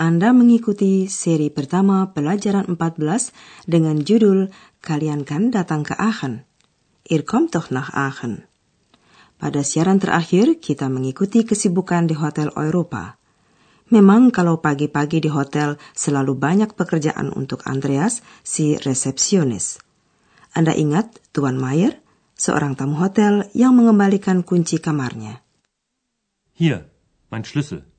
Anda mengikuti seri pertama pelajaran 14 dengan judul Kalian kan datang ke Aachen. Ihr kommt doch nach Aachen. Pada siaran terakhir, kita mengikuti kesibukan di Hotel Eropa. Memang kalau pagi-pagi di hotel selalu banyak pekerjaan untuk Andreas, si resepsionis. Anda ingat Tuan Mayer, seorang tamu hotel yang mengembalikan kunci kamarnya. Hier, mein Schlüssel.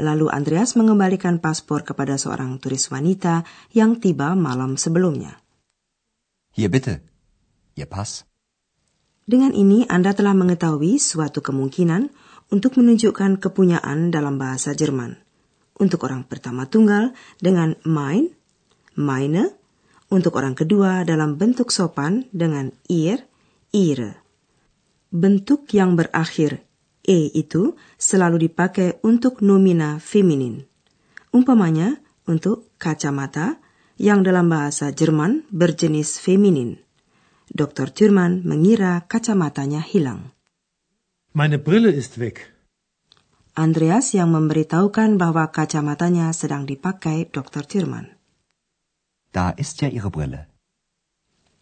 Lalu Andreas mengembalikan paspor kepada seorang turis wanita yang tiba malam sebelumnya. Hier bitte, Ihr Pass. Dengan ini Anda telah mengetahui suatu kemungkinan untuk menunjukkan kepunyaan dalam bahasa Jerman. Untuk orang pertama tunggal dengan mein, meine, untuk orang kedua dalam bentuk sopan dengan ihr, ihre. Bentuk yang berakhir E itu selalu dipakai untuk nomina feminin. Umpamanya untuk kacamata yang dalam bahasa Jerman berjenis feminin. Dr. Thurman mengira kacamatanya hilang. Meine Brille ist weg. Andreas yang memberitahukan bahwa kacamatanya sedang dipakai Dr. Thurman. Da ist ja Ihre Brille.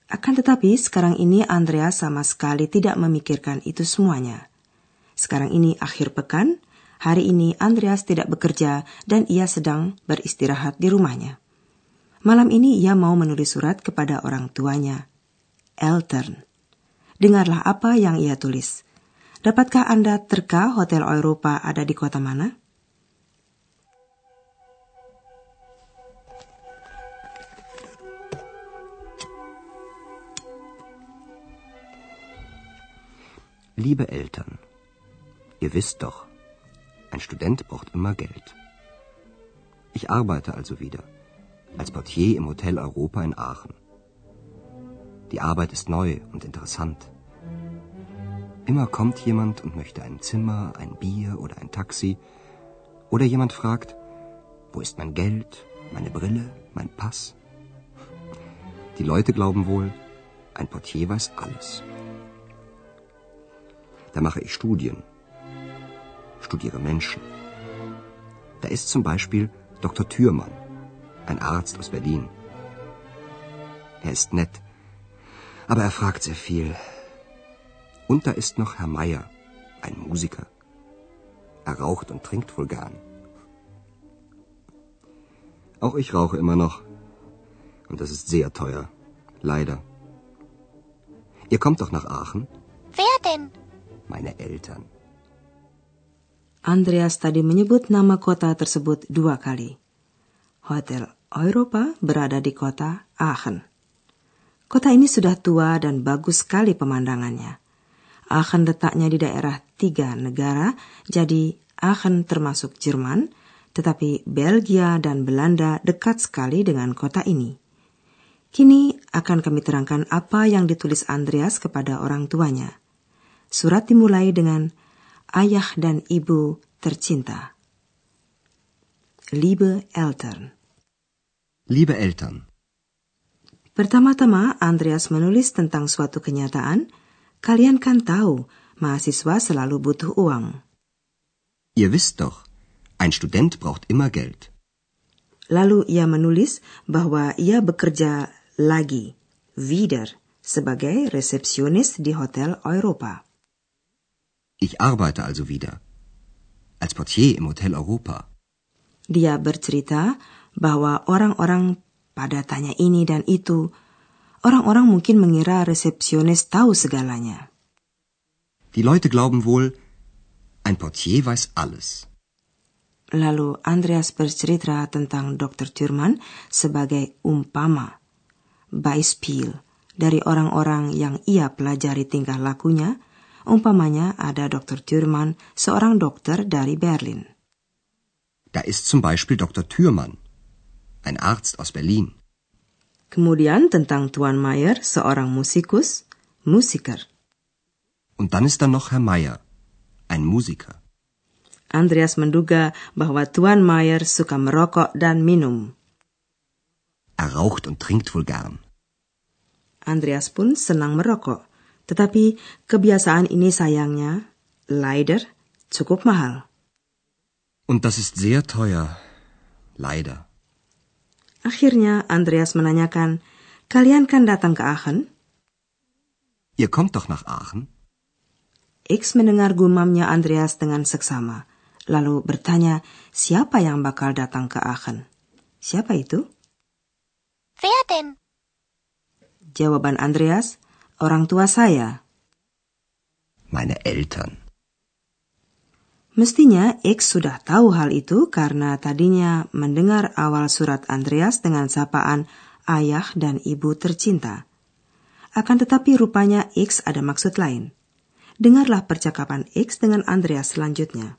Akan tetapi sekarang ini Andreas sama sekali tidak memikirkan itu semuanya. Sekarang ini akhir pekan, hari ini Andreas tidak bekerja dan ia sedang beristirahat di rumahnya. Malam ini ia mau menulis surat kepada orang tuanya, Eltern. Dengarlah apa yang ia tulis. Dapatkah Anda terka Hotel Eropa ada di kota mana? Liebe Eltern, Ihr wisst doch, ein Student braucht immer Geld. Ich arbeite also wieder als Portier im Hotel Europa in Aachen. Die Arbeit ist neu und interessant. Immer kommt jemand und möchte ein Zimmer, ein Bier oder ein Taxi. Oder jemand fragt, wo ist mein Geld, meine Brille, mein Pass? Die Leute glauben wohl, ein Portier weiß alles. Da mache ich Studien studiere Menschen. Da ist zum Beispiel Dr. Thürmann, ein Arzt aus Berlin. Er ist nett, aber er fragt sehr viel. Und da ist noch Herr Meier, ein Musiker. Er raucht und trinkt wohl gern. Auch ich rauche immer noch. Und das ist sehr teuer. Leider. Ihr kommt doch nach Aachen? Wer denn? Meine Eltern. Andreas tadi menyebut nama kota tersebut dua kali. Hotel Europa berada di kota Aachen. Kota ini sudah tua dan bagus sekali pemandangannya. Aachen letaknya di daerah tiga negara, jadi Aachen termasuk Jerman, tetapi Belgia dan Belanda dekat sekali dengan kota ini. Kini akan kami terangkan apa yang ditulis Andreas kepada orang tuanya. Surat dimulai dengan ayah dan ibu tercinta. Liebe Eltern. Liebe Eltern. Pertama-tama Andreas menulis tentang suatu kenyataan. Kalian kan tahu, mahasiswa selalu butuh uang. Ihr wisst doch, ein Student braucht immer Geld. Lalu ia menulis bahwa ia bekerja lagi, wieder, sebagai resepsionis di Hotel Europa. Ich arbeite also wieder. Als Portier im Hotel Europa. Dia bercerita bahwa orang-orang pada tanya ini dan itu, orang-orang mungkin mengira resepsionis tahu segalanya. Die Leute glauben wohl, ein Portier weiß alles. Lalu Andreas bercerita tentang Dr. Thurman sebagai umpama, Beispiel, dari orang-orang yang ia pelajari tingkah lakunya Umpamanya ada Dr. Thürmann, seorang dokter dari Berlin. Da ist zum Beispiel Dr. Thürmann, ein Arzt aus Berlin. Kemudian tentang Tuan Mayer, seorang musikus, Musiker. Und dann ist da noch Herr Meyer, ein Musiker. Andreas menduga bahwa Tuan Mayer suka merokok dan minum. Er raucht und trinkt wohl gern. Andreas pun senang merokok, tetapi kebiasaan ini sayangnya, leider, cukup mahal. Und das ist sehr teuer. Leider. Akhirnya Andreas menanyakan, kalian kan datang ke Aachen? Ihr kommt doch nach Aachen? X mendengar gumamnya Andreas dengan seksama, lalu bertanya siapa yang bakal datang ke Aachen. Siapa itu? Wer denn? Jawaban Andreas, orang tua saya. Meine Eltern. Mestinya X sudah tahu hal itu karena tadinya mendengar awal surat Andreas dengan sapaan ayah dan ibu tercinta. Akan tetapi rupanya X ada maksud lain. Dengarlah percakapan X dengan Andreas selanjutnya.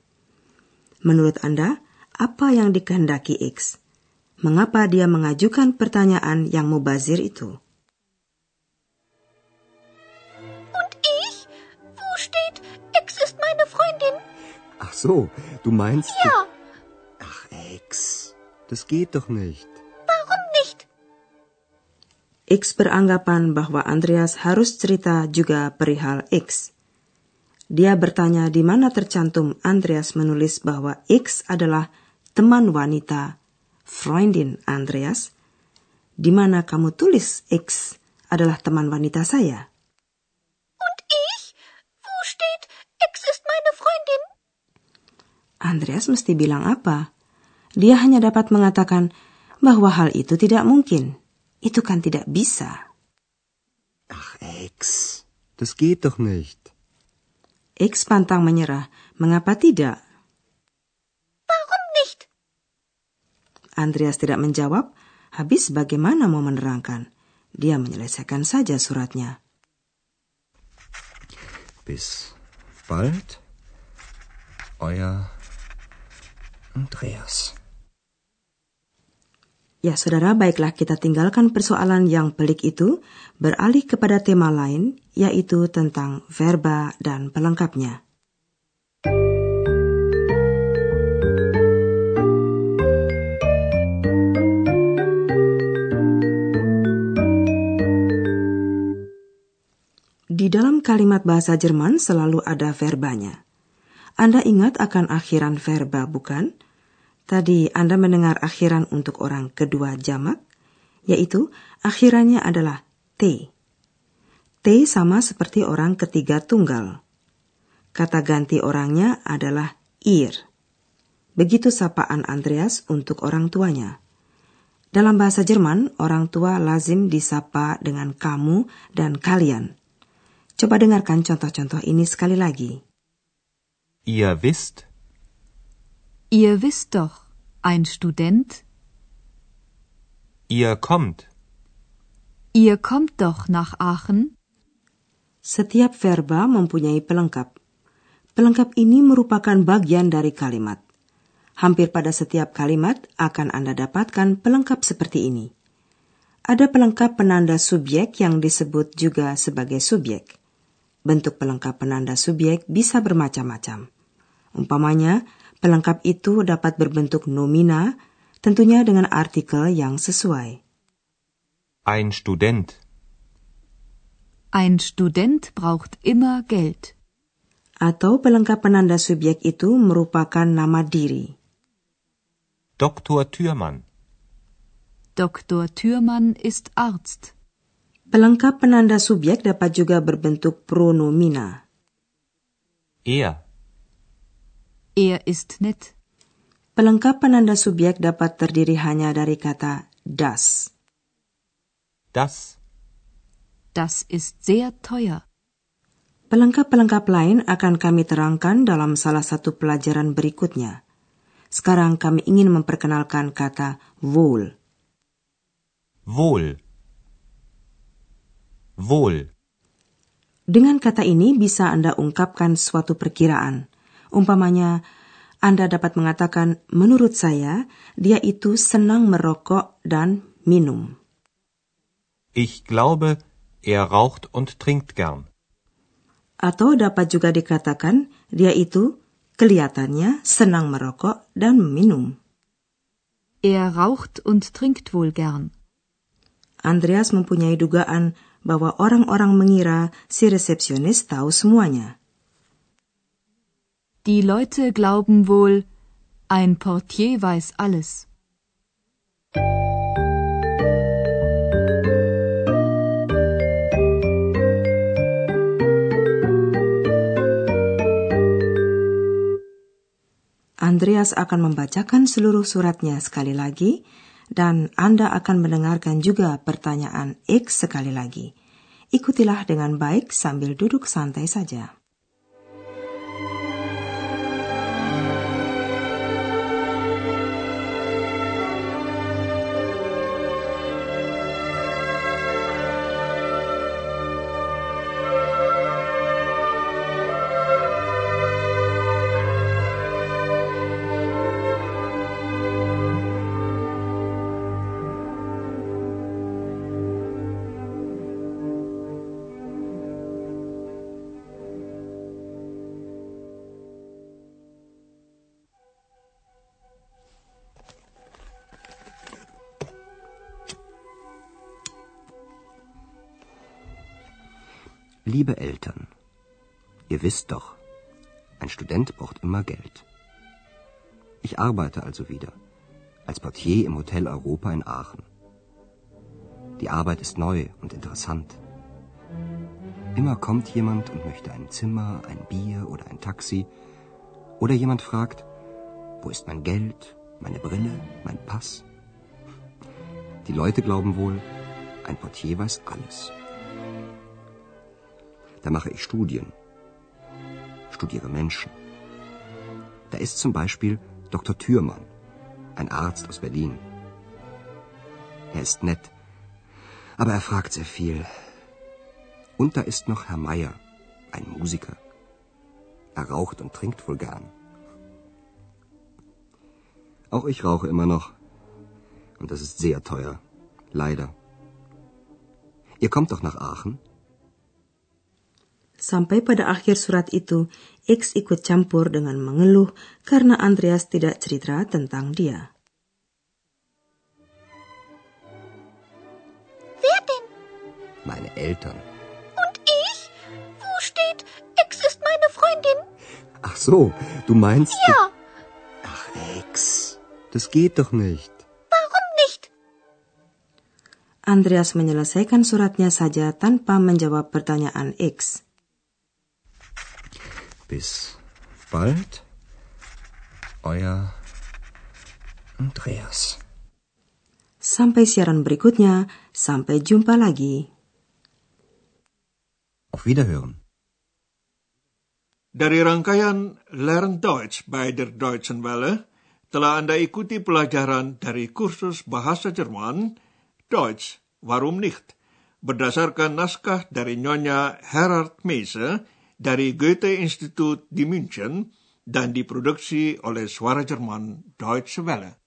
Menurut Anda, apa yang dikehendaki X? Mengapa dia mengajukan pertanyaan yang mubazir itu? So, du meinst... Ja, Ach, Ex. Das geht doch nicht. warum nicht? X beranggapan bahwa Andreas harus cerita juga perihal X. Dia bertanya di mana tercantum Andreas menulis bahwa X adalah teman wanita, Freundin Andreas. Di mana kamu tulis X adalah teman wanita saya? Und ich? Wo steht, Ex ist meine Freundin? Andreas mesti bilang apa? Dia hanya dapat mengatakan bahwa hal itu tidak mungkin. Itu kan tidak bisa. Ach, Ex. Das geht doch nicht. X pantang menyerah. Mengapa tidak? Warum nicht? Andreas tidak menjawab. Habis bagaimana mau menerangkan? Dia menyelesaikan saja suratnya. Bis bald. Euer Andreas. Ya saudara, baiklah kita tinggalkan persoalan yang pelik itu, beralih kepada tema lain, yaitu tentang verba dan pelengkapnya. Di dalam kalimat bahasa Jerman selalu ada verbanya. Anda ingat akan akhiran verba, bukan? Tadi Anda mendengar akhiran untuk orang kedua jamak, yaitu akhirannya adalah T. T sama seperti orang ketiga tunggal. Kata ganti orangnya adalah ir. Begitu sapaan Andreas untuk orang tuanya. Dalam bahasa Jerman, orang tua lazim disapa dengan kamu dan kalian. Coba dengarkan contoh-contoh ini sekali lagi. Ihr wisst, Ihr wisst doch, ein Student, ihr kommt, ihr kommt doch nach Aachen. Setiap verba mempunyai pelengkap. Pelengkap ini merupakan bagian dari kalimat. Hampir pada setiap kalimat akan Anda dapatkan pelengkap seperti ini. Ada pelengkap penanda subjek yang disebut juga sebagai subjek. Bentuk pelengkap penanda subjek bisa bermacam-macam. Umpamanya, pelengkap itu dapat berbentuk nomina, tentunya dengan artikel yang sesuai. ein Student, Ein Student braucht immer Geld. Atau pelengkap penanda subjek itu merupakan nama diri. Dr. Thürmann, Dr. Thürmann ist Arzt. Pelengkap penanda subjek dapat juga berbentuk pronomina. er, Er ist nett. Pelengkap penanda subjek dapat terdiri hanya dari kata das. das, Das ist sehr teuer. Pelengkap-pelengkap lain akan kami terangkan dalam salah satu pelajaran berikutnya. Sekarang kami ingin memperkenalkan kata wohl. wohl, wohl, Dengan kata ini bisa Anda ungkapkan suatu perkiraan. Umpamanya, Anda dapat mengatakan, menurut saya, dia itu senang merokok dan minum. Ich glaube, er raucht und trinkt gern. Atau dapat juga dikatakan dia itu kelihatannya senang merokok dan meminum. Er raucht und trinkt wohl gern. Andreas mempunyai dugaan bahwa orang-orang mengira si resepsionis tahu semuanya. Die Leute glauben wohl, ein Portier weiß alles. Andreas akan membacakan seluruh suratnya sekali lagi, dan Anda akan mendengarkan juga pertanyaan X sekali lagi. Ikutilah dengan baik sambil duduk santai saja. Liebe Eltern, ihr wisst doch, ein Student braucht immer Geld. Ich arbeite also wieder als Portier im Hotel Europa in Aachen. Die Arbeit ist neu und interessant. Immer kommt jemand und möchte ein Zimmer, ein Bier oder ein Taxi. Oder jemand fragt, wo ist mein Geld, meine Brille, mein Pass? Die Leute glauben wohl, ein Portier weiß alles. Da mache ich Studien, studiere Menschen. Da ist zum Beispiel Dr. Thürmann, ein Arzt aus Berlin. Er ist nett, aber er fragt sehr viel. Und da ist noch Herr Meier, ein Musiker. Er raucht und trinkt wohl gern. Auch ich rauche immer noch. Und das ist sehr teuer. Leider. Ihr kommt doch nach Aachen? Sampai pada akhir surat itu, X ikut campur dengan mengeluh karena Andreas tidak cerita tentang dia. Wer denn? Meine Eltern. Und ich? Wo steht, Ex ist meine Freundin? Ach so, du meinst... Ja, Ach, Ex. Das geht doch nicht. warum nicht? Andreas menyelesaikan suratnya saja tanpa menjawab pertanyaan X. Bis bald. Euer Andreas. Sampai siaran berikutnya, sampai jumpa lagi. Auf Wiederhören. Dari rangkaian Learn Deutsch by der Deutschen Welle, telah Anda ikuti pelajaran dari kursus bahasa Jerman, Deutsch, Warum nicht? Berdasarkan naskah dari Nyonya Herard Meise dari Goethe Institut di München dan diproduksi oleh Suara Jerman Deutsche Welle.